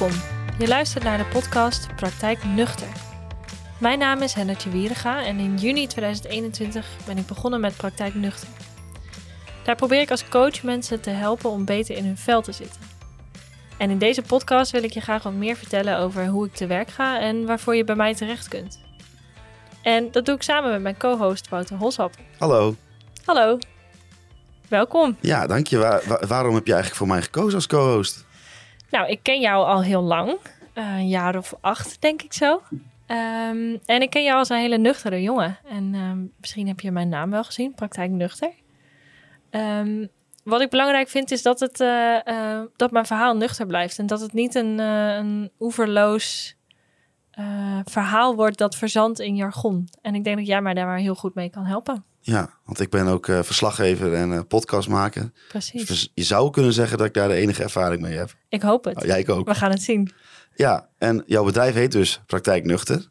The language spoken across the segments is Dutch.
Welkom. Je luistert naar de podcast Praktijk Nuchter. Mijn naam is Hennertje Wierega en in juni 2021 ben ik begonnen met Praktijk Nuchter. Daar probeer ik als coach mensen te helpen om beter in hun vel te zitten. En in deze podcast wil ik je graag wat meer vertellen over hoe ik te werk ga en waarvoor je bij mij terecht kunt. En dat doe ik samen met mijn co-host Wouter Holsappel. Hallo. Hallo. Welkom. Ja, dank je. Waar- wa- waarom heb je eigenlijk voor mij gekozen als co-host? Nou, ik ken jou al heel lang. Eh, een jaar of acht, denk ik zo. Ehm, en ik ken jou als een hele nuchtere jongen. En ehm, misschien heb je mijn naam wel gezien, Praktijk Nuchter. Ehm, wat ik belangrijk vind is dat, het, eh, eh, dat mijn verhaal nuchter blijft. En dat het niet een, eh, een oeverloos verhaal wordt dat verzandt in jargon. En ik denk dat jij mij daar maar heel goed mee kan helpen. Ja, want ik ben ook eh, verslaggever en eh, podcastmaker. Precies. Dus je zou kunnen zeggen dat ik daar de enige ervaring mee heb. Ik hoop het. Oh, ik ook. We gaan het zien. Ja, en jouw bedrijf heet dus Praktijk Nuchter.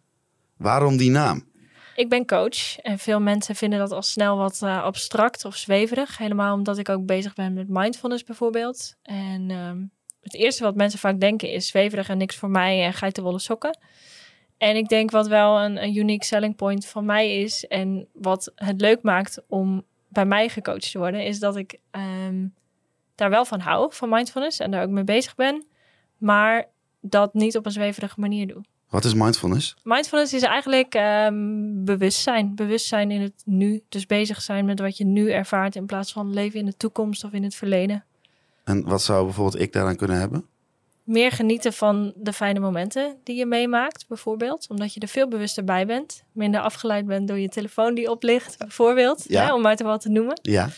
Waarom die naam? Ik ben coach en veel mensen vinden dat al snel wat eh, abstract of zweverig. Helemaal omdat ik ook bezig ben met mindfulness bijvoorbeeld. En ehm, het eerste wat mensen vaak denken is zweverig en niks voor mij en geitenwolle sokken. En ik denk wat wel een, een unique selling point van mij is en wat het leuk maakt om bij mij gecoacht te worden, is dat ik ehm, daar wel van hou, van mindfulness en daar ook mee bezig ben. Maar dat niet op een zweverige manier doe. Wat is mindfulness? Mindfulness is eigenlijk ehm, bewustzijn. Bewustzijn in het nu. Dus bezig zijn met wat je nu ervaart in plaats van leven in de toekomst of in het verleden. En wat zou bijvoorbeeld ik daaraan kunnen hebben? Meer genieten van de fijne momenten die je meemaakt, bijvoorbeeld. Omdat je er veel bewuster bij bent. Minder afgeleid bent door je telefoon die oplicht, bijvoorbeeld. Ja. Hè, om maar te wat te noemen. Ja,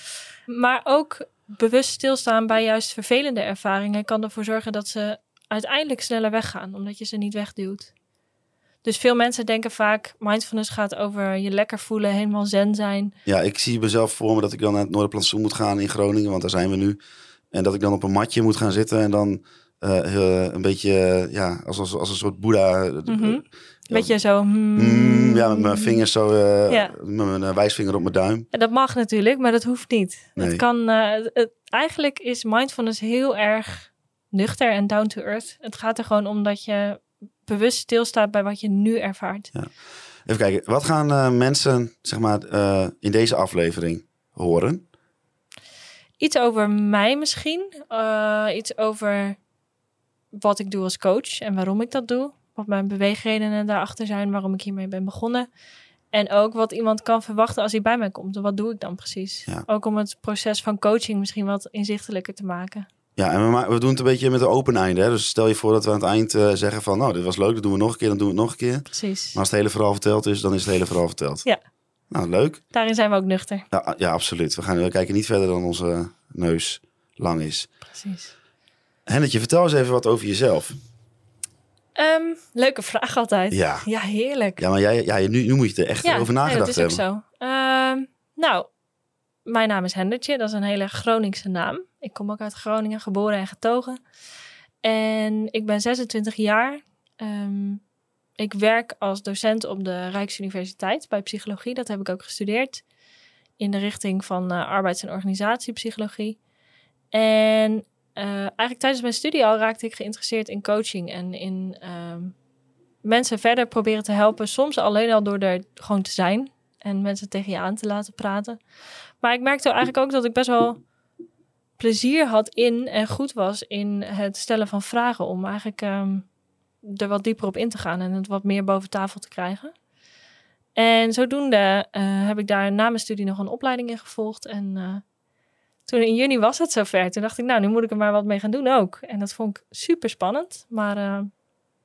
Maar ook bewust stilstaan bij juist vervelende ervaringen kan ervoor zorgen dat ze uiteindelijk sneller weggaan, omdat je ze niet wegduwt. Dus veel mensen denken vaak, mindfulness gaat over je lekker voelen, helemaal zen zijn. ja, ik zie mezelf voor me dat ik dan naar het Noorderplantsoen moet gaan in Groningen, want daar zijn we nu. En dat ik dan op een matje moet gaan zitten en dan een beetje, eh, ja, als, als, als een soort boeddha. eh, Mhm. Weet je zo. hmm. Mm, ja, met mijn vingers zo, eh, Ja. met mijn eh, wijsvinger op mijn duim. En dat mag natuurlijk, maar dat hoeft niet. Nee. Het kan, eh, het- eigenlijk is mindfulness heel erg nuchter en down to earth. Het gaat er gewoon om dat je bewust stilstaat bij wat je nu ervaart. Even kijken, wat gaan eh, mensen zeg maar, eh, in deze aflevering horen? Iets over mij misschien. Eh, iets over wat ik doe als coach en waarom ik dat doe. Wat mijn beweegredenen daarachter zijn, waarom ik hiermee ben begonnen. En ook wat iemand kan verwachten als hij bij mij komt. En wat doe ik dan precies? Ja. Ook om het proces van coaching misschien wat inzichtelijker te maken. Ja, en we doen het een beetje met een open einde. Hè? Dus stel je voor dat we aan het eind eh, zeggen van... nou, dit was leuk, dat doen we nog een keer, dan doen we het nog een keer. Precies. Maar als het hele verhaal verteld is, dan is het hele verhaal verteld. Ja. Nou, leuk. Daarin zijn we ook nuchter. Ja, ja absoluut. We, gaan, we kijken niet verder dan onze neus lang is. Precies. Hennetje, vertel eens even wat over jezelf. Ehm, leuke vraag altijd. Ja. Ja, heerlijk. Ja, maar jij, ja, nu, nu moet je er echt over nagedacht dat is hebben. ook zo. Ehm, nou, mijn naam is Hendertje. Dat is een hele Groningse naam. Ik kom ook uit Groningen, geboren en getogen. En ik ben 26 jaar. Ehm, ik werk als docent op de Rijksuniversiteit bij psychologie. Dat heb ik ook gestudeerd. In de richting van eh, arbeids- en organisatiepsychologie. En eh, eigenlijk tijdens mijn studie al raakte ik geïnteresseerd in coaching en in ehm, mensen verder proberen te helpen. Soms alleen al door er gewoon te zijn en mensen tegen je aan te laten praten. Maar ik merkte eigenlijk ook dat ik best wel plezier had in en goed was in het stellen van vragen om eigenlijk ehm, er wat dieper op in te gaan en het wat meer boven tafel te krijgen. En zodoende eh, heb ik daar na mijn studie nog een opleiding in gevolgd. En eh, toen in juni was het zover. Toen dacht ik, nou, nu moet ik er maar wat mee gaan doen ook. En dat vond ik super spannend, maar eh,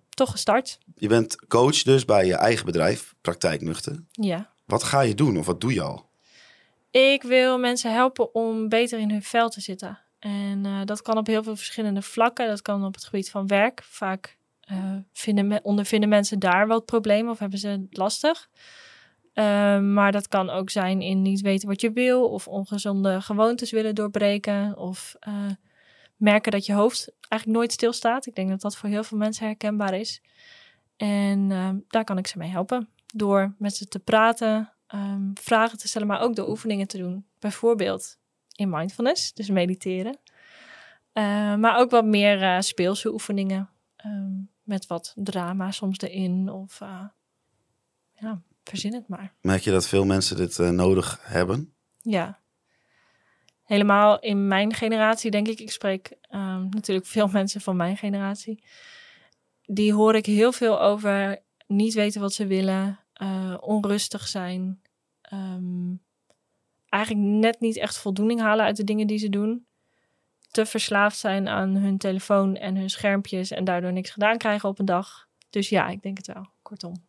toch gestart. Je bent coach dus bij je eigen bedrijf, Praktijk Nuchter. Ja. Wat ga je doen of wat doe je al? Ik wil mensen helpen om beter in hun vel te zitten. En eh, dat kan op heel veel verschillende vlakken. Dat kan op het gebied van werk. Vaak eh, vinden me- ondervinden mensen daar wat problemen of hebben ze het lastig. Eh, maar dat kan ook zijn in niet weten wat je wil, of ongezonde gewoontes willen doorbreken, of eh, merken dat je hoofd eigenlijk nooit stilstaat. Ik denk dat dat voor heel veel mensen herkenbaar is. En eh, daar kan ik ze mee helpen. Door met ze te praten, ehm, vragen te stellen, maar ook door oefeningen te doen. Bijvoorbeeld in mindfulness, dus mediteren. Eh, maar ook wat meer eh, speelse oefeningen. Eh, Ehm, met wat drama soms erin. Of uh, ja, verzin het maar. Merk je dat veel mensen dit uh, nodig hebben? Ja. Helemaal in mijn generatie, denk ik. Ik spreek um, natuurlijk veel mensen van mijn generatie. Die hoor ik heel veel over niet weten wat ze willen, uh, onrustig zijn. Um, eigenlijk net niet echt voldoening halen uit de dingen die ze doen. Te verslaafd zijn aan hun telefoon en hun schermpjes en daardoor niks gedaan krijgen op een dag. Dus ja, ik denk het wel, kortom.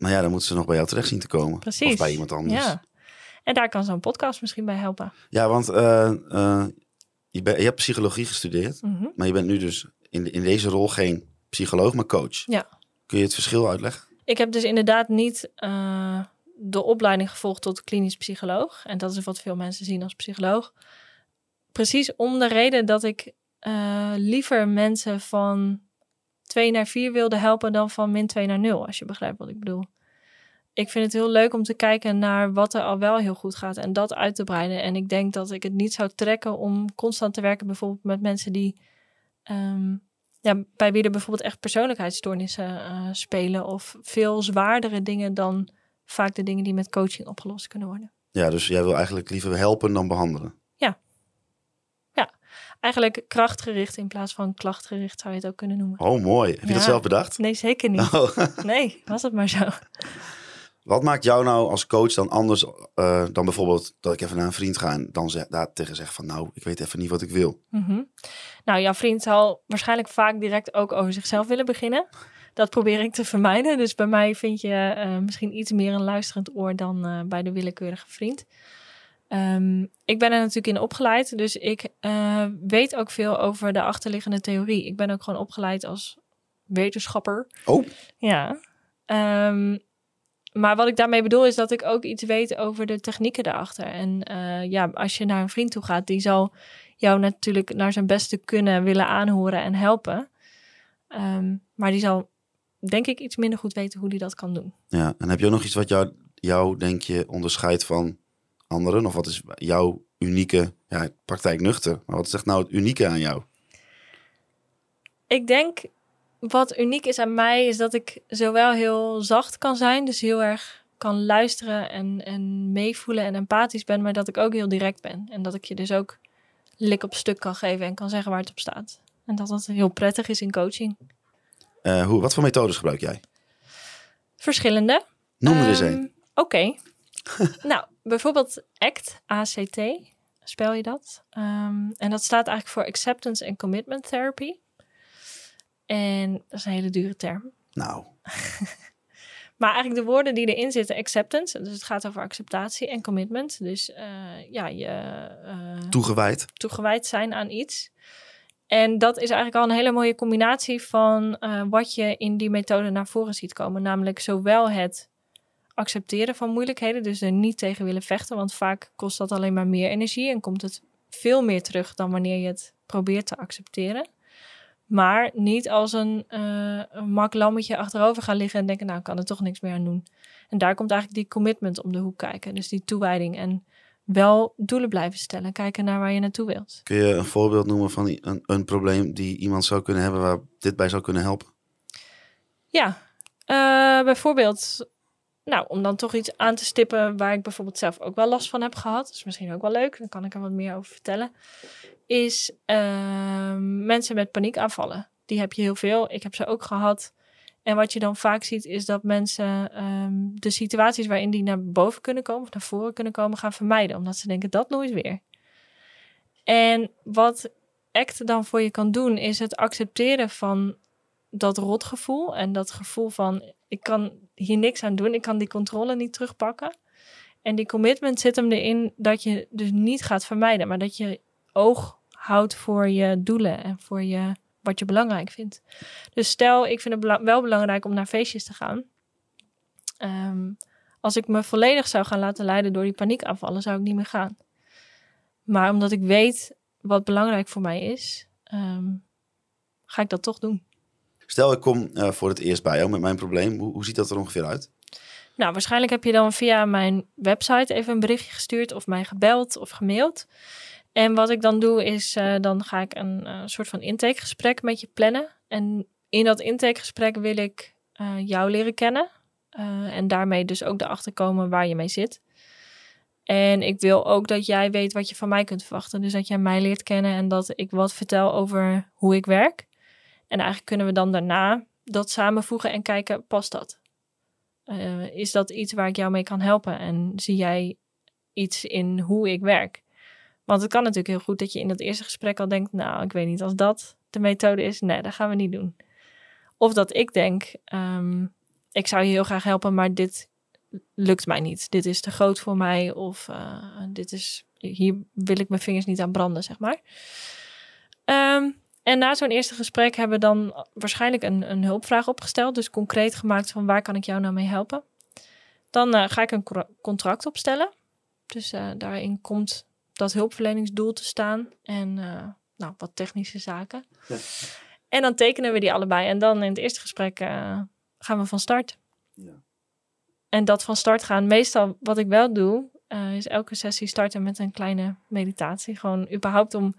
Nou ja, dan moeten ze nog bij jou terecht zien te komen. Precies. Of bij iemand anders. Ja. En daar kan zo'n podcast misschien bij helpen. Ja, want uh, uh, je, ben, je, hebt psychologie gestudeerd, Mhm. maar je bent nu dus in, in deze rol geen psycholoog, maar coach. Ja. Kun je het verschil uitleggen? Ik heb dus inderdaad niet uh, de opleiding gevolgd tot klinisch psycholoog. En dat is wat veel mensen zien als psycholoog. Precies om de reden dat ik liever mensen van 2 naar 4 wilde helpen dan van min 2 naar 0, als je begrijpt wat ik bedoel. Ik vind het heel leuk om te kijken naar wat er al wel heel goed gaat en dat uit te breiden. En ik denk dat ik het niet zou trekken om constant te werken, bijvoorbeeld met mensen die. Um, ja, bij wie er bijvoorbeeld echt persoonlijkheidsstoornissen uh, spelen of veel zwaardere dingen dan vaak de dingen die met coaching opgelost kunnen worden. Ja, dus jij wil eigenlijk liever helpen dan behandelen. Eigenlijk krachtgericht in plaats van klachtgericht zou je het ook kunnen noemen. Oh, mooi. Heb je ja. dat zelf bedacht? Nee, zeker niet. Oh. nee, was het maar zo. Wat maakt jou nou als coach dan anders uh, dan bijvoorbeeld dat ik even naar een vriend ga en dan zeg, daar tegen zeg van nou, ik weet even niet wat ik wil. Mm -hmm. Nou, jouw vriend zal waarschijnlijk vaak direct ook over zichzelf willen beginnen. Dat probeer ik te vermijden. Dus bij mij vind je uh, misschien iets meer een luisterend oor dan uh, bij de willekeurige vriend. Um, ik ben er natuurlijk in opgeleid, dus ik uh, weet ook veel over de achterliggende theorie. Ik ben ook gewoon opgeleid als wetenschapper. Oh. Ja. Um, maar wat ik daarmee bedoel is dat ik ook iets weet over de technieken daarachter. En uh, ja, als je naar een vriend toe gaat, die zal jou natuurlijk naar zijn beste kunnen willen aanhoren en helpen. Um, maar die zal, denk ik, iets minder goed weten hoe die dat kan doen. Ja, en heb je ook nog iets wat jou, jou denk je, onderscheidt van anderen? Of wat is jouw unieke, ja, praktijk nuchter, maar wat is echt nou het unieke aan jou? Ik denk wat uniek is aan mij, is dat ik zowel heel zacht kan zijn, dus heel erg kan luisteren en, en meevoelen en empathisch ben, maar dat ik ook heel direct ben. En dat ik je dus ook lik op stuk kan geven en kan zeggen waar het op staat. En dat dat heel prettig is in coaching. Uh, hoe, wat voor methodes gebruik jij? Verschillende. Noem er eens een. Um, Oké. Okay. nou, bijvoorbeeld ACT, ACT, spel je dat. Um, en dat staat eigenlijk voor Acceptance and Commitment Therapy. En dat is een hele dure term. Nou. maar eigenlijk de woorden die erin zitten, acceptance, dus het gaat over acceptatie en commitment. Dus uh, ja, je uh, toegewijd. toegewijd zijn aan iets. En dat is eigenlijk al een hele mooie combinatie van uh, wat je in die methode naar voren ziet komen. Namelijk zowel het accepteren van moeilijkheden, dus er niet tegen willen vechten, want vaak kost dat alleen maar meer energie en komt het veel meer terug dan wanneer je het probeert te accepteren. Maar niet als een, uh, mak lammetje achterover gaan liggen en denken, nou, ik kan er toch niks meer aan doen. En daar komt eigenlijk die commitment om de hoek kijken. Dus die toewijding en wel doelen blijven stellen. Kijken naar waar je naartoe wilt. Kun je een voorbeeld noemen van een, een probleem die iemand zou kunnen hebben waar dit bij zou kunnen helpen? Ja, uh, bijvoorbeeld, nou, om dan toch iets aan te stippen waar ik bijvoorbeeld zelf ook wel last van heb gehad. Is misschien ook wel leuk, dan kan ik er wat meer over vertellen is uh, mensen met paniekaanvallen. Die heb je heel veel. Ik heb ze ook gehad. En wat je dan vaak ziet is dat mensen um, de situaties waarin die naar boven kunnen komen of naar voren kunnen komen gaan vermijden. Omdat ze denken dat nooit weer. En wat ACT dan voor je kan doen is het accepteren van dat rotgevoel. En dat gevoel van ik kan hier niks aan doen. Ik kan die controle niet terugpakken. En die commitment zit hem erin dat je dus niet gaat vermijden. Maar dat je oog houdt voor je doelen en voor je, wat je belangrijk vindt. Dus stel, ik vind het wel belangrijk om naar feestjes te gaan. Um, als ik me volledig zou gaan laten leiden door die paniekaanvallen, zou ik niet meer gaan. Maar omdat ik weet wat belangrijk voor mij is, um, ga ik dat toch doen. Stel, ik kom uh, voor het eerst bij jou met mijn probleem. Hoe, hoe ziet dat er ongeveer uit? Nou, waarschijnlijk heb je dan via mijn website even een berichtje gestuurd of mij gebeld of gemaild. En wat ik dan doe is, uh, dan ga ik een uh, soort van intakegesprek met je plannen. En in dat intakegesprek wil ik eh, jou leren kennen. eh, en daarmee dus ook erachter komen waar je mee zit. En ik wil ook dat jij weet wat je van mij kunt verwachten. Dus dat jij mij leert kennen en dat ik wat vertel over hoe ik werk. En eigenlijk kunnen we dan daarna dat samenvoegen en kijken, past dat? Eh, is dat iets waar ik jou mee kan helpen? En zie jij iets in hoe ik werk? Want het kan natuurlijk heel goed dat je in dat eerste gesprek al denkt, nou, ik weet niet, als dat de methode is, nee, dat gaan we niet doen. Of dat ik denk, ehm, ik zou je heel graag helpen, maar dit lukt mij niet. Dit is te groot voor mij of eh, dit is, hier wil ik mijn vingers niet aan branden, zeg maar. Ehm, en na zo'n eerste gesprek hebben we dan waarschijnlijk een, een hulpvraag opgesteld. Dus concreet gemaakt van waar kan ik jou nou mee helpen. Dan eh, ga ik een contract opstellen. Dus eh, daarin komt dat hulpverleningsdoel te staan. En eh, nou, wat technische zaken. Ja. En dan tekenen we die allebei. En dan in het eerste gesprek gaan we van start. Ja. En dat van start gaan. Meestal wat ik wel doe, is elke sessie starten met een kleine meditatie. Gewoon überhaupt om...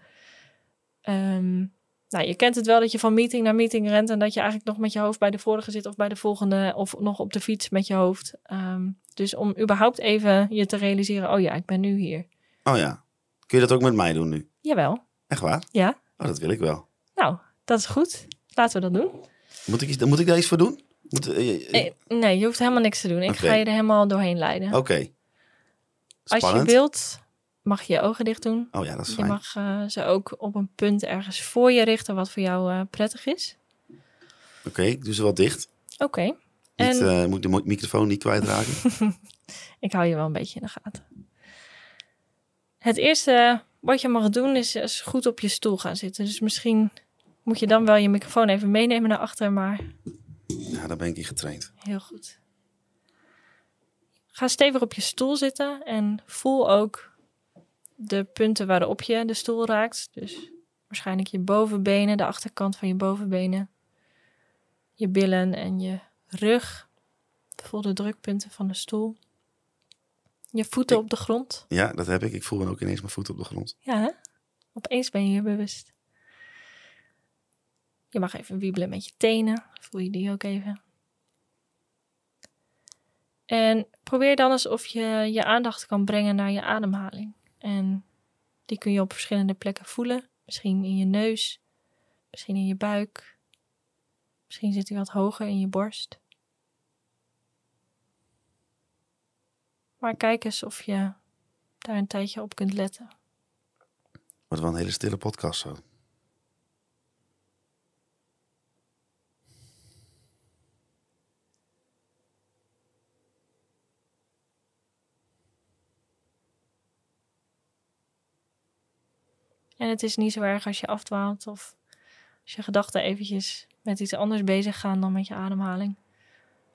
ehm, nou, je kent het wel dat je van meeting naar meeting rent... en dat je eigenlijk nog met je hoofd bij de vorige zit... of bij de volgende, of nog op de fiets met je hoofd. Ehm, dus om überhaupt even je te realiseren... oh ja, ik ben nu hier. Oh ja. Kun je dat ook met mij doen nu? Jawel, Echt waar? ja. Oh, dat wil ik wel. Nou, dat is goed. Laten we dat doen. Moet ik, iets- moet ik daar iets voor doen? Moet, eh, eh, Nee, je hoeft helemaal niks te doen. Ik ga je er helemaal doorheen leiden. Oké. Als je wilt, mag je je ogen dicht doen. Oh ja, dat is Je fijn. mag eh, ze ook op een punt ergens voor je richten wat voor jou eh, prettig is. Oké, ik doe ze wel dicht. Oké. En eh, moet de microfoon niet kwijtraken. ik hou je wel een beetje in de gaten. Het eerste wat je mag doen is, is goed op je stoel gaan zitten. Dus misschien moet je dan wel je microfoon even meenemen naar achter, maar ja, daar ben ik in getraind. heel goed. Ga stevig op je stoel zitten en voel ook de punten waarop je de stoel raakt. Dus waarschijnlijk je bovenbenen, de achterkant van je bovenbenen, je billen en je rug. Voel de drukpunten van de stoel. Je voeten Ik- op de grond. Ja, dat heb ik. Ik voel dan ook ineens mijn voeten op de grond. Ja, hè? Opeens ben je je bewust. Je mag even wiebelen met je tenen. Voel je die ook even. En probeer dan eens of je je aandacht kan brengen naar je ademhaling. En die kun je op verschillende plekken voelen. Misschien in je neus, misschien in je buik. Misschien zit hij wat hoger in je borst. Maar kijk eens of je daar een tijdje op kunt letten. Wordt wel een hele stille podcast zo. En het is niet zo erg als je afdwaalt of als je gedachten eventjes met iets anders bezig gaan dan met je ademhaling.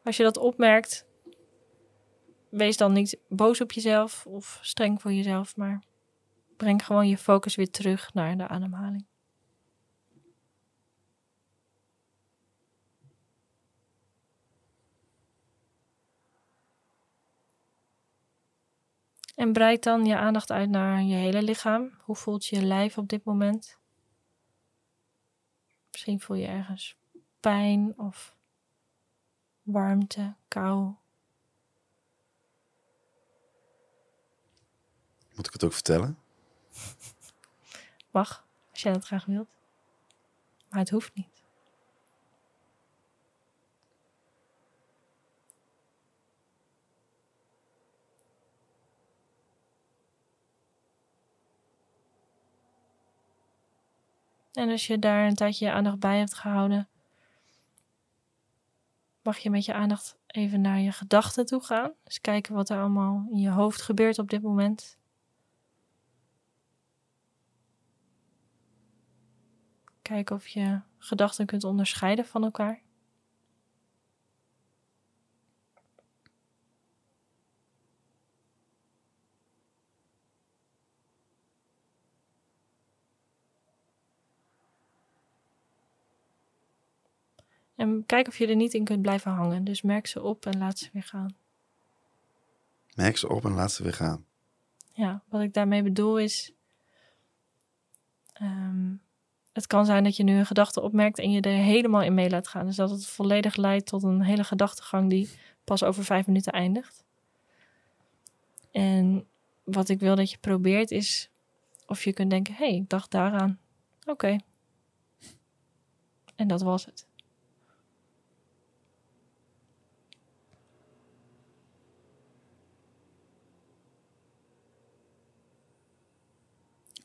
Als je dat opmerkt, wees dan niet boos op jezelf of streng voor jezelf, maar breng gewoon je focus weer terug naar de ademhaling. En breid dan je aandacht uit naar je hele lichaam. Hoe voelt je lijf op dit moment? Misschien voel je ergens pijn of warmte, kou. Moet ik het ook vertellen? Mag, als jij dat graag wilt. Maar het hoeft niet. En als je daar een tijdje je aandacht bij hebt gehouden, mag je met je aandacht even naar je gedachten toe gaan. Dus kijken wat er allemaal in je hoofd gebeurt op dit moment. Kijken of je gedachten kunt onderscheiden van elkaar. En kijk of je er niet in kunt blijven hangen. Dus merk ze op en laat ze weer gaan. Merk ze op en laat ze weer gaan. Ja, wat ik daarmee bedoel is. ehm, het kan zijn dat je nu een gedachte opmerkt en je er helemaal in mee laat gaan. Dus dat het volledig leidt tot een hele gedachtegang die pas over vijf minuten eindigt. En wat ik wil dat je probeert is of je kunt denken: hé, hey, ik dacht daaraan. Oké. En dat was het.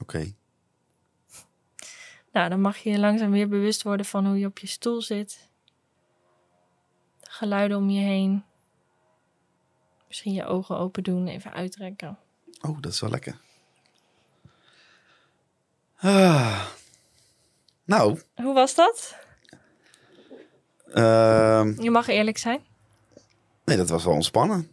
Oké. Nou, dan mag je je langzaam weer bewust worden van hoe je op je stoel zit. De geluiden om je heen. Misschien je ogen open doen, even uittrekken. Oh, dat is wel lekker. Ah. Nou, Hoe was dat? ehm, Je mag eerlijk zijn. nee, dat was wel ontspannen.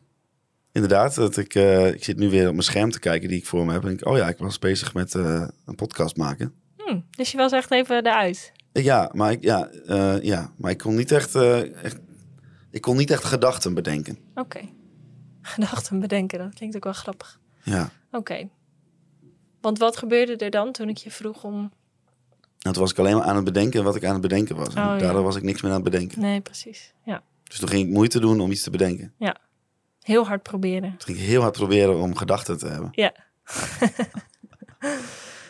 Inderdaad, dat ik, eh, ik zit nu weer op mijn scherm te kijken die ik voor me heb. En ik, oh ja, ik was bezig met eh, een podcast maken. Hm, dus je was echt even eruit. Ik- Ja, maar ik, ja, eh, ja, maar ik kon niet echt, eh, echt, ik kon niet echt gedachten bedenken. Oké. Gedachten bedenken, dat klinkt ook wel grappig. Ja, Oké. Want wat gebeurde er dan toen ik je vroeg om... en toen was ik alleen maar aan het bedenken wat ik aan het bedenken was. En Oh, ja. daardoor was ik niks meer aan het bedenken. Nee, precies. Ja. Dus toen ging ik moeite doen om iets te bedenken. Heel hard proberen. Toen ging ik heel hard proberen om gedachten te hebben. Ja.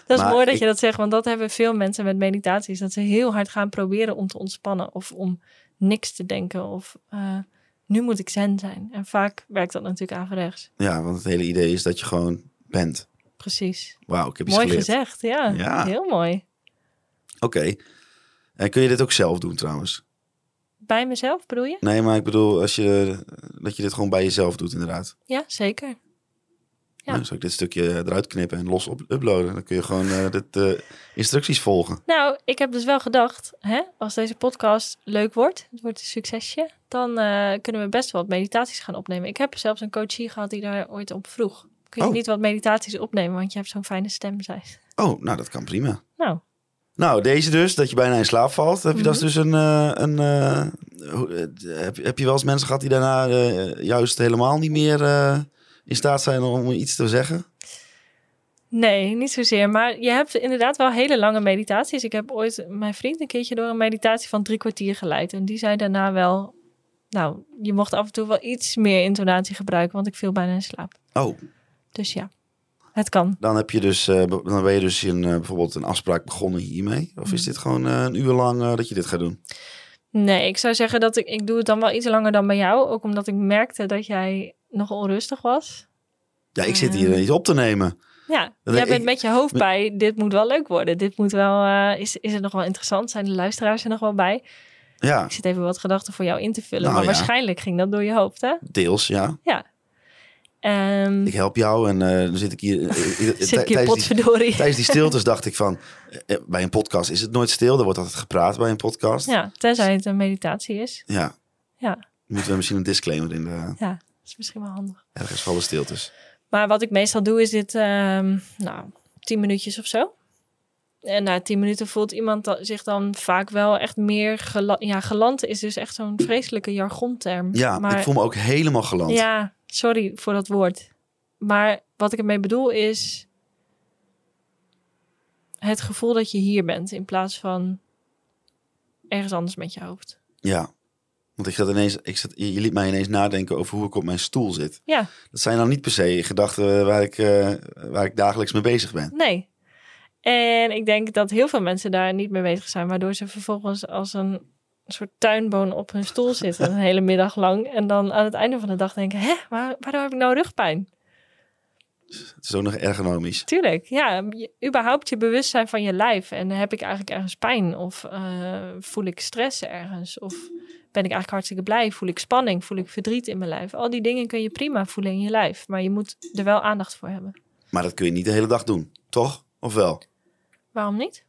dat is Maar mooi dat ik- je dat zegt, want dat hebben veel mensen met meditaties. Dat ze heel hard gaan proberen om te ontspannen of om niks te denken of eh, nu moet ik zen zijn. En vaak werkt dat natuurlijk averechts. Ja, want het hele idee is dat je gewoon bent. Precies. Wauw, ik heb iets Mooi gezegd, ja. Ja. Heel mooi. Oké. En kun je dit ook zelf doen trouwens? Bij mezelf bedoel je? Nee, maar ik bedoel als je, dat je dit gewoon bij jezelf doet inderdaad. Ja, zeker. Ja. Nou, zou ik dit stukje eruit knippen en los op uploaden? Dan kun je gewoon eh dit, eh, instructies volgen. Nou, ik heb dus wel gedacht, hè, als deze podcast leuk wordt, het wordt een succesje, dan eh, kunnen we best wel wat meditaties gaan opnemen. Ik heb zelfs een coachie gehad die daar ooit op vroeg. Kun je Oh. niet wat meditaties opnemen, want je hebt zo'n fijne stem, zei ze. Oh, nou dat kan prima. Nou, Nou, deze dus, dat je bijna in slaap valt. Heb je dat Mhm. dus een... een heb, heb je wel eens mensen gehad die daarna eh, juist helemaal niet meer eh, in staat zijn om iets te zeggen? nee, niet zozeer. Maar je hebt inderdaad wel hele lange meditaties. Ik heb ooit mijn vriend een keertje door een meditatie van drie kwartier geleid. En die zei daarna wel, nou, je mocht af en toe wel iets meer intonatie gebruiken, want ik viel bijna in slaap. Oh, Dus ja, het kan. dan heb je dus, eh, dan ben je dus in, eh, bijvoorbeeld een afspraak begonnen hiermee. Of is Mhm. dit gewoon eh, een uur lang eh, dat je dit gaat doen? Nee, ik zou zeggen dat ik, ik doe het dan wel iets langer dan bij jou. Ook omdat ik merkte dat jij nog onrustig was. Ja, ik zit hier iets op te nemen. Ja, Dat jij ik- bent met je hoofd bij. Dit moet wel leuk worden. Dit moet wel. eh, is, is het nog wel interessant? Zijn de luisteraars er nog wel bij? Ja, Ik zit even wat gedachten voor jou in te vullen. Nou, maar ja. waarschijnlijk ging dat door je hoofd, hè? deels, ja. Ehm Ik help jou en eh, dan zit ik hier... eh, eh, zit ik hier tijdens die- potverdorie. Tijdens die stiltes dacht ik van, bij een podcast is het nooit stil. Er wordt altijd gepraat bij een podcast. Ja, tenzij het een meditatie is. Ja. Ja. Moeten we misschien een disclaimer in de, Ja, dat is misschien wel handig. ergens vallen stiltes. Maar wat ik meestal doe is dit, ehm, nou, tien minuutjes of zo. En na tien minuten voelt iemand zich dan vaak wel echt meer geland. Ja, geland is dus echt zo'n vreselijke jargonterm. Ja, maar ik voel me ook helemaal geland. ja, sorry voor dat woord. Maar wat ik ermee bedoel is het gevoel dat je hier bent in plaats van ergens anders met je hoofd. Ja. Want ik zat ineens, ik zat, je liet mij ineens nadenken over hoe ik op mijn stoel zit. Ja, Dat zijn dan niet per se gedachten waar ik, eh, waar ik dagelijks mee bezig ben. nee. En ik denk dat heel veel mensen daar niet mee bezig zijn, waardoor ze vervolgens als een soort tuinboon op hun stoel zitten een hele middag lang. En dan aan het einde van de dag denken, hè, waar, waardoor heb ik nou rugpijn? Het is ook nog ergonomisch. Tuurlijk, ja. Je, überhaupt je bewustzijn van je lijf. En heb ik eigenlijk ergens pijn? Of eh, voel ik stress ergens? Of ben ik eigenlijk hartstikke blij? Voel ik spanning? Voel ik verdriet in mijn lijf? Al die dingen kun je prima voelen in je lijf. Maar je moet er wel aandacht voor hebben. Maar dat kun je niet de hele dag doen, toch? Of wel? Waarom niet?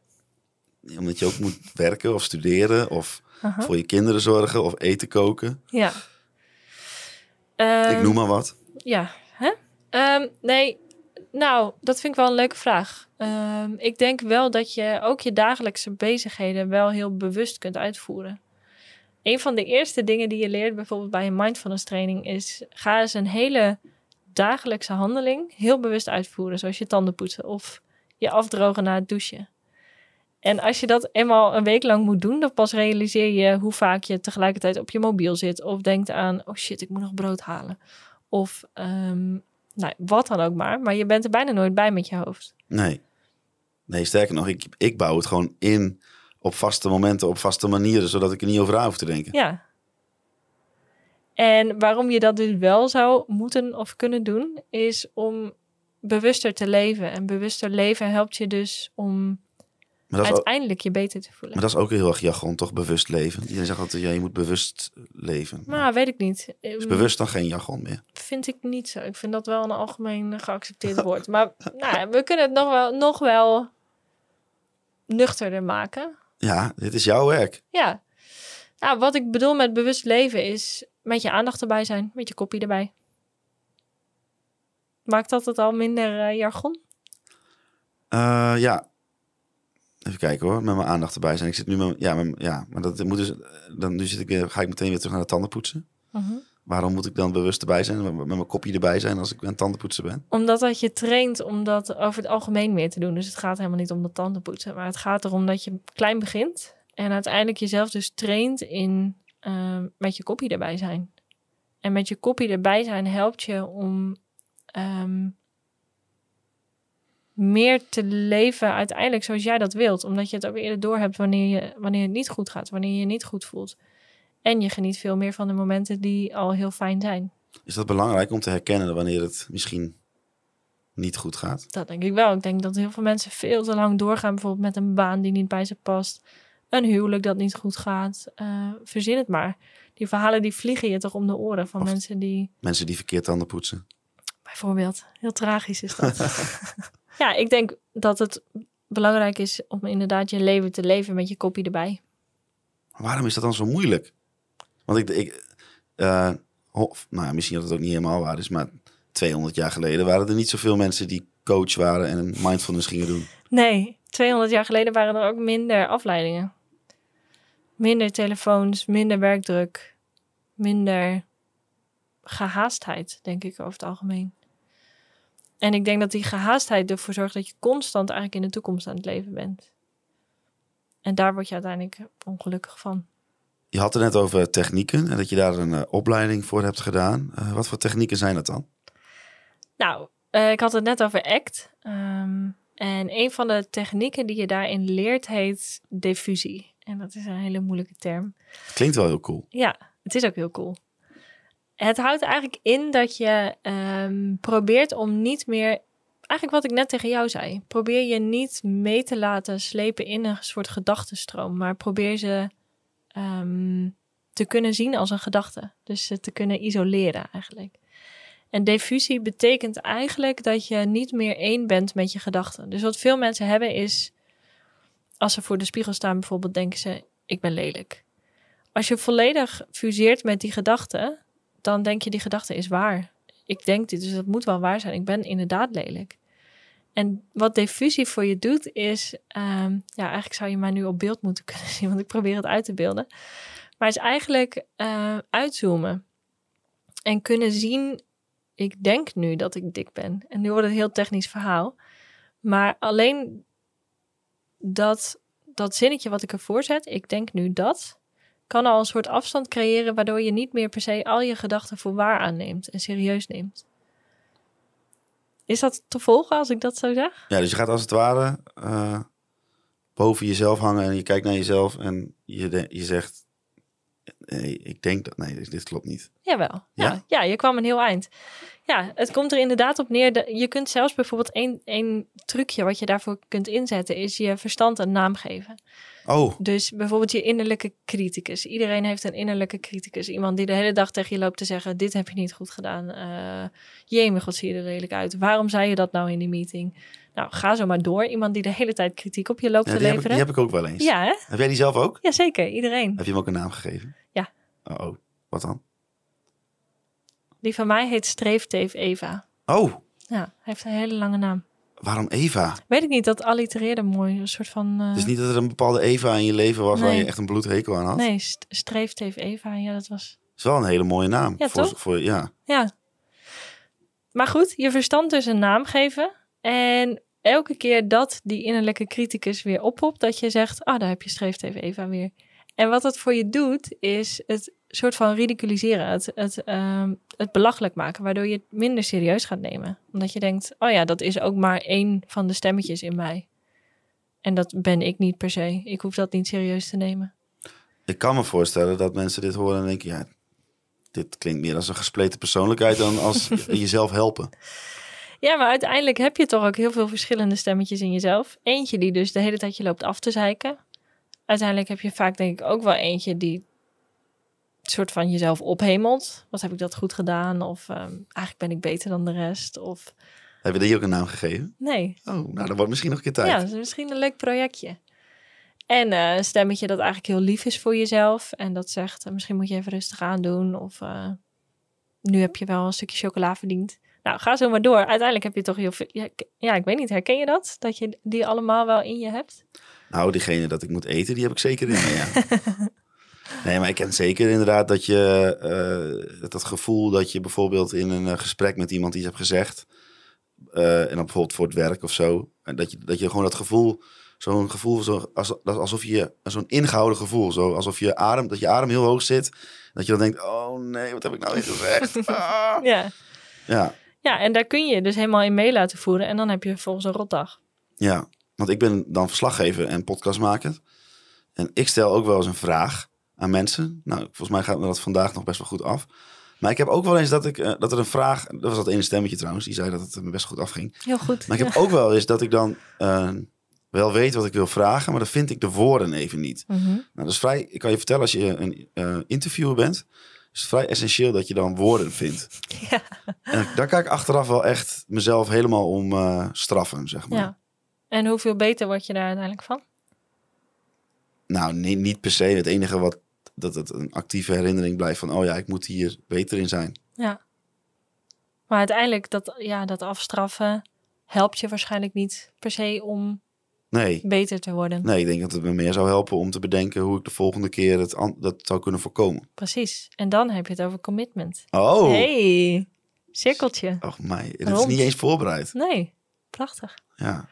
Omdat je ook moet werken of studeren of voor je kinderen zorgen of eten koken. Ja. ik Ehm, noem maar wat. Ja, hè? Ehm, nee, nou, dat vind ik wel een leuke vraag. Ehm, ik denk wel dat je ook je dagelijkse bezigheden wel heel bewust kunt uitvoeren. Een van de eerste dingen die je leert, bijvoorbeeld bij een mindfulness training, is ga eens een hele dagelijkse handeling heel bewust uitvoeren, zoals je tanden poetsen of je afdrogen na het douchen. En als je dat eenmaal een week lang moet doen, dan pas realiseer je hoe vaak je tegelijkertijd op je mobiel zit. Of denkt aan, oh shit, ik moet nog brood halen. Of ehm, nou, wat dan ook maar. Maar je bent er bijna nooit bij met je hoofd. Nee. Nee, sterker nog, ik, ik bouw het gewoon in op vaste momenten, op vaste manieren, zodat ik er niet over na hoef te denken. Ja. En waarom je dat dus wel zou moeten of kunnen doen, is om bewuster te leven. En bewuster leven helpt je dus om Maar ook, uiteindelijk je beter te voelen. maar dat is ook heel erg jargon, toch? Bewust leven. Iedereen zegt altijd, ja, je moet bewust leven. Maar weet ik niet. is bewust dan geen jargon meer? Vind ik niet zo. Ik vind dat wel een algemeen geaccepteerd woord. Maar nou, we kunnen het nog wel, nog wel nuchterder maken. Ja, dit is jouw werk. Ja. Nou, wat ik bedoel met bewust leven is met je aandacht erbij zijn, met je kopie erbij. Maakt dat het al minder eh, jargon? Eh, ja. Even kijken hoor, met mijn aandacht erbij zijn. Ik zit nu met, ja, met, ja, maar dat moet dus, dan nu zit ik weer, ga ik meteen weer terug naar de tanden poetsen. Waarom moet ik dan bewust erbij zijn, met, met mijn kopje erbij zijn als ik aan het tandenpoetsen ben? Omdat dat je traint om dat over het algemeen meer te doen. Dus het gaat helemaal niet om de tanden poetsen. Maar het gaat erom dat je klein begint. En uiteindelijk jezelf dus traint in ehm, met je kopie erbij zijn. En met je kopie erbij zijn helpt je om ehm, meer te leven uiteindelijk zoals jij dat wilt. Omdat je het ook eerder door hebt wanneer, je, wanneer het niet goed gaat. Wanneer je je niet goed voelt. En je geniet veel meer van de momenten die al heel fijn zijn. Is dat belangrijk om te herkennen wanneer het misschien niet goed gaat? Dat denk ik wel. Ik denk dat heel veel mensen veel te lang doorgaan, bijvoorbeeld met een baan die niet bij ze past, een huwelijk dat niet goed gaat. Eh, verzin het maar. Die verhalen die vliegen je toch om de oren van Of- mensen die, Mensen die verkeerd tanden poetsen. bijvoorbeeld, heel tragisch is dat. ja, ik denk dat het belangrijk is om inderdaad je leven te leven met je kopie erbij. Waarom is dat dan zo moeilijk? Want ik, ik eh, of, nou ja, misschien dat het ook niet helemaal waar is, maar 200 jaar geleden waren er niet zoveel mensen die coach waren en een mindfulness gingen doen. Nee, 200 jaar geleden waren er ook minder afleidingen. Minder telefoons, minder werkdruk, minder gehaastheid, denk ik over het algemeen. En ik denk dat die gehaastheid ervoor zorgt dat je constant eigenlijk in de toekomst aan het leven bent. En daar word je uiteindelijk ongelukkig van. Je had het net over technieken en dat je daar een eh, opleiding voor hebt gedaan. Eh, wat voor technieken zijn dat dan? Nou, eh, ik had het net over ACT. ehm, en een van de technieken die je daarin leert heet diffusie. En dat is een hele moeilijke term. Klinkt wel heel cool. Ja, het is ook heel cool. Het houdt eigenlijk in dat je ehm, probeert om niet meer. Eigenlijk wat ik net tegen jou zei. Probeer je niet mee te laten slepen in een soort gedachtenstroom. Maar probeer ze ehm, te kunnen zien als een gedachte. Dus ze te kunnen isoleren eigenlijk. En diffusie betekent eigenlijk dat je niet meer één bent met je gedachten. Dus wat veel mensen hebben is. Als ze voor de spiegel staan bijvoorbeeld, denken ze: ik ben lelijk. Als je volledig fuseert met die gedachte, dan denk je die gedachte is waar. Ik denk dit, dus dat moet wel waar zijn. Ik ben inderdaad lelijk. En wat diffusie voor je doet, is... ehm, ja, eigenlijk zou je mij nu op beeld moeten kunnen zien, want ik probeer het uit te beelden. Maar is eigenlijk eh, uitzoomen. En kunnen zien, ik denk nu dat ik dik ben. En nu wordt het een heel technisch verhaal. Maar alleen dat, dat zinnetje wat ik ervoor zet, ik denk nu dat kan al een soort afstand creëren, waardoor je niet meer per se al je gedachten voor waar aanneemt en serieus neemt. Is dat te volgen als ik dat zo zeg? Ja, dus je gaat als het ware eh, boven jezelf hangen en je kijkt naar jezelf en je, de- je zegt, nee, ik denk dat, nee, dit, dit klopt niet. Jawel. Ja? Ja? Ja, je kwam een heel eind. Ja, het komt er inderdaad op neer. Dat je kunt zelfs bijvoorbeeld één, één trucje wat je daarvoor kunt inzetten, is je verstand een naam geven. Oh, Dus bijvoorbeeld je innerlijke criticus. Iedereen heeft een innerlijke criticus. Iemand die de hele dag tegen je loopt te zeggen: Dit heb je niet goed gedaan. Eh Jemig, wat zie je er lelijk uit. Waarom zei je dat nou in die meeting? Nou, ga zo maar door. Iemand die de hele tijd kritiek op je loopt ja, te die, heb ik, leveren. die heb ik ook wel eens. Ja, hè? Heb jij die zelf ook? Ja, zeker. Iedereen. Heb je hem ook een naam gegeven? Ja. Oh, oh. wat dan? Die van mij heet Streefteef Eva. Oh, Ja, hij heeft een hele lange naam. Waarom Eva? Weet ik niet, dat allitereerde mooi. Een soort van... Het is niet dat er een bepaalde Eva in je leven was waar je echt een bloedhekel aan had. Nee, st- Streefteef Eva. Ja, dat was... Is wel een hele mooie naam. Ja, voor, toch? Voor, ja. Ja. Maar goed, je verstand dus een naam geven. En elke keer dat die innerlijke criticus weer oppopt, dat je zegt, ah, daar heb je streeft even Eva weer. En wat het voor je doet, is het soort van ridiculiseren, het, het, ehm, het belachelijk maken, waardoor je het minder serieus gaat nemen. Omdat je denkt, oh ja, dat is ook maar één van de stemmetjes in mij. En dat ben ik niet per se. Ik hoef dat niet serieus te nemen. Ik kan me voorstellen dat mensen dit horen en denken, ja, dit klinkt meer als een gespleten persoonlijkheid dan als jezelf helpen. Ja, maar uiteindelijk heb je toch ook heel veel verschillende stemmetjes in jezelf. Eentje die dus de hele tijd je loopt af te zeiken. Uiteindelijk heb je vaak denk ik ook wel eentje die soort van jezelf ophemelt. Wat heb ik dat goed gedaan? Of um, eigenlijk ben ik beter dan de rest. Of... Hebben we die ook een naam gegeven? Nee. Oh, nou dan wordt misschien nog een keer tijd. Ja, dat is misschien een leuk projectje. En uh, een stemmetje dat eigenlijk heel lief is voor jezelf. En dat zegt, uh, misschien moet je even rustig aandoen. Of uh, nu heb je wel een stukje chocola verdiend. Nou, ga zo maar door. Uiteindelijk heb je toch heel veel... Ja, ja, ik weet niet, herken je dat? Dat je die allemaal wel in je hebt? Nou, diegene dat ik moet eten, die heb ik zeker in me, ja. nee, maar ik ken zeker inderdaad dat je... dat gevoel dat je bijvoorbeeld in een gesprek met iemand iets hebt gezegd... en dan bijvoorbeeld voor het werk of zo... En dat je, dat je gewoon dat gevoel zo'n gevoel, zo, alsof je zo'n ingehouden gevoel, zo alsof je adem, dat je adem heel hoog zit. Dat je dan denkt, oh nee, wat heb ik nou weer gezegd? Ah. Ja. ja. Ja, en daar kun je dus helemaal in mee laten voeren. En dan heb je volgens een rotdag. Ja, want ik ben dan verslaggever en podcastmaker. En ik stel ook wel eens een vraag aan mensen. Nou, volgens mij gaat me dat vandaag nog best wel goed af. Maar ik heb ook wel eens dat, ik, uh, dat er een vraag... Dat was dat ene stemmetje trouwens, die zei dat het me best goed afging. Heel goed. Maar ik heb ook wel eens dat ik dan... Uh, wel weet wat ik wil vragen, maar dan vind ik de woorden even niet. Mm -hmm. Nou, dat is vrij, ik kan je vertellen, als je een uh, interviewer bent, is het vrij essentieel dat je dan woorden vindt. Ja. En daar kan ik achteraf wel echt mezelf helemaal om uh, straffen, zeg maar. Ja. En hoeveel beter word je daar uiteindelijk van? Nou, niet, niet per se. Het enige wat dat het een actieve herinnering blijft van, oh ja, ik moet hier beter in zijn. Ja. Maar uiteindelijk, dat, ja, dat afstraffen helpt je waarschijnlijk niet per se om nee. beter te worden. Nee, ik denk dat het me meer zou helpen om te bedenken hoe ik de volgende keer het dat zou kunnen voorkomen. Precies. En dan heb je het over commitment. Oh. Hey, cirkeltje. Och mij, dat is niet eens voorbereid. Nee, prachtig. Ja.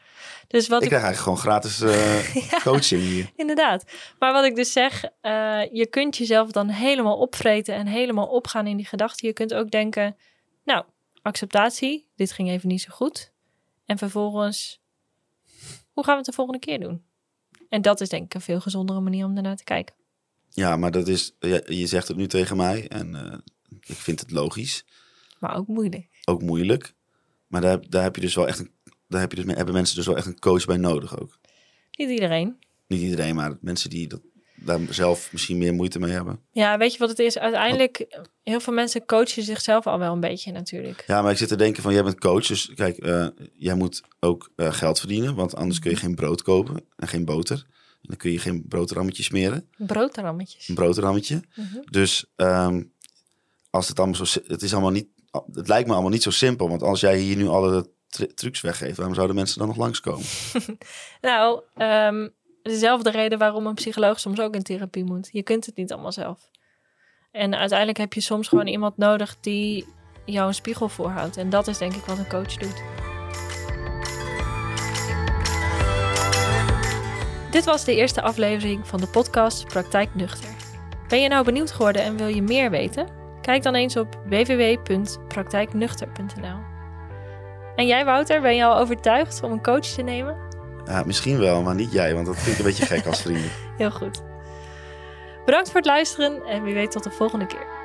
Dus wat ik, ik krijg eigenlijk gewoon gratis uh, ja, coaching hier. Inderdaad. Maar wat ik dus zeg, uh, je kunt jezelf dan helemaal opvreten en helemaal opgaan in die gedachten. Je kunt ook denken, nou, acceptatie, dit ging even niet zo goed. En vervolgens, hoe gaan we het de volgende keer doen? En dat is denk ik een veel gezondere manier om ernaar te kijken. Ja, maar dat is, je, je zegt het nu tegen mij en uh, ik vind het logisch. Maar ook moeilijk. Ook moeilijk. Maar daar, daar heb je dus wel echt een, daar heb je dus, hebben mensen dus wel echt een coach bij nodig ook. Niet iedereen. Niet iedereen, maar mensen die dat, daar zelf misschien meer moeite mee hebben. Ja, weet je wat het is? Uiteindelijk, heel veel mensen coachen zichzelf al wel een beetje natuurlijk. Ja, maar ik zit te denken van, jij bent coach, dus kijk, uh, jij moet ook uh, geld verdienen, want anders kun je geen brood kopen en geen boter. En dan kun je geen broodrammetjes smeren. Broodrammetjes. Een broodrammetje. Mm -hmm. Dus um, als het allemaal zo, het is allemaal niet, het lijkt me allemaal niet zo simpel, want als jij hier nu alle trucs weggeeft, waarom zouden mensen dan nog langskomen? nou, um, dezelfde reden waarom een psycholoog soms ook in therapie moet. Je kunt het niet allemaal zelf. En uiteindelijk heb je soms gewoon iemand nodig die jou een spiegel voorhoudt. En dat is denk ik wat een coach doet. Dit was de eerste aflevering van de podcast Praktijk Nuchter. Ben je nou benieuwd geworden en wil je meer weten? Kijk dan eens op www.praktijknuchter.nl. En jij, Wouter, ben je al overtuigd om een coach te nemen? Ja, misschien wel, maar niet jij, want dat vind ik een beetje gek als vrienden. Heel goed. Bedankt voor het luisteren en wie weet tot de volgende keer.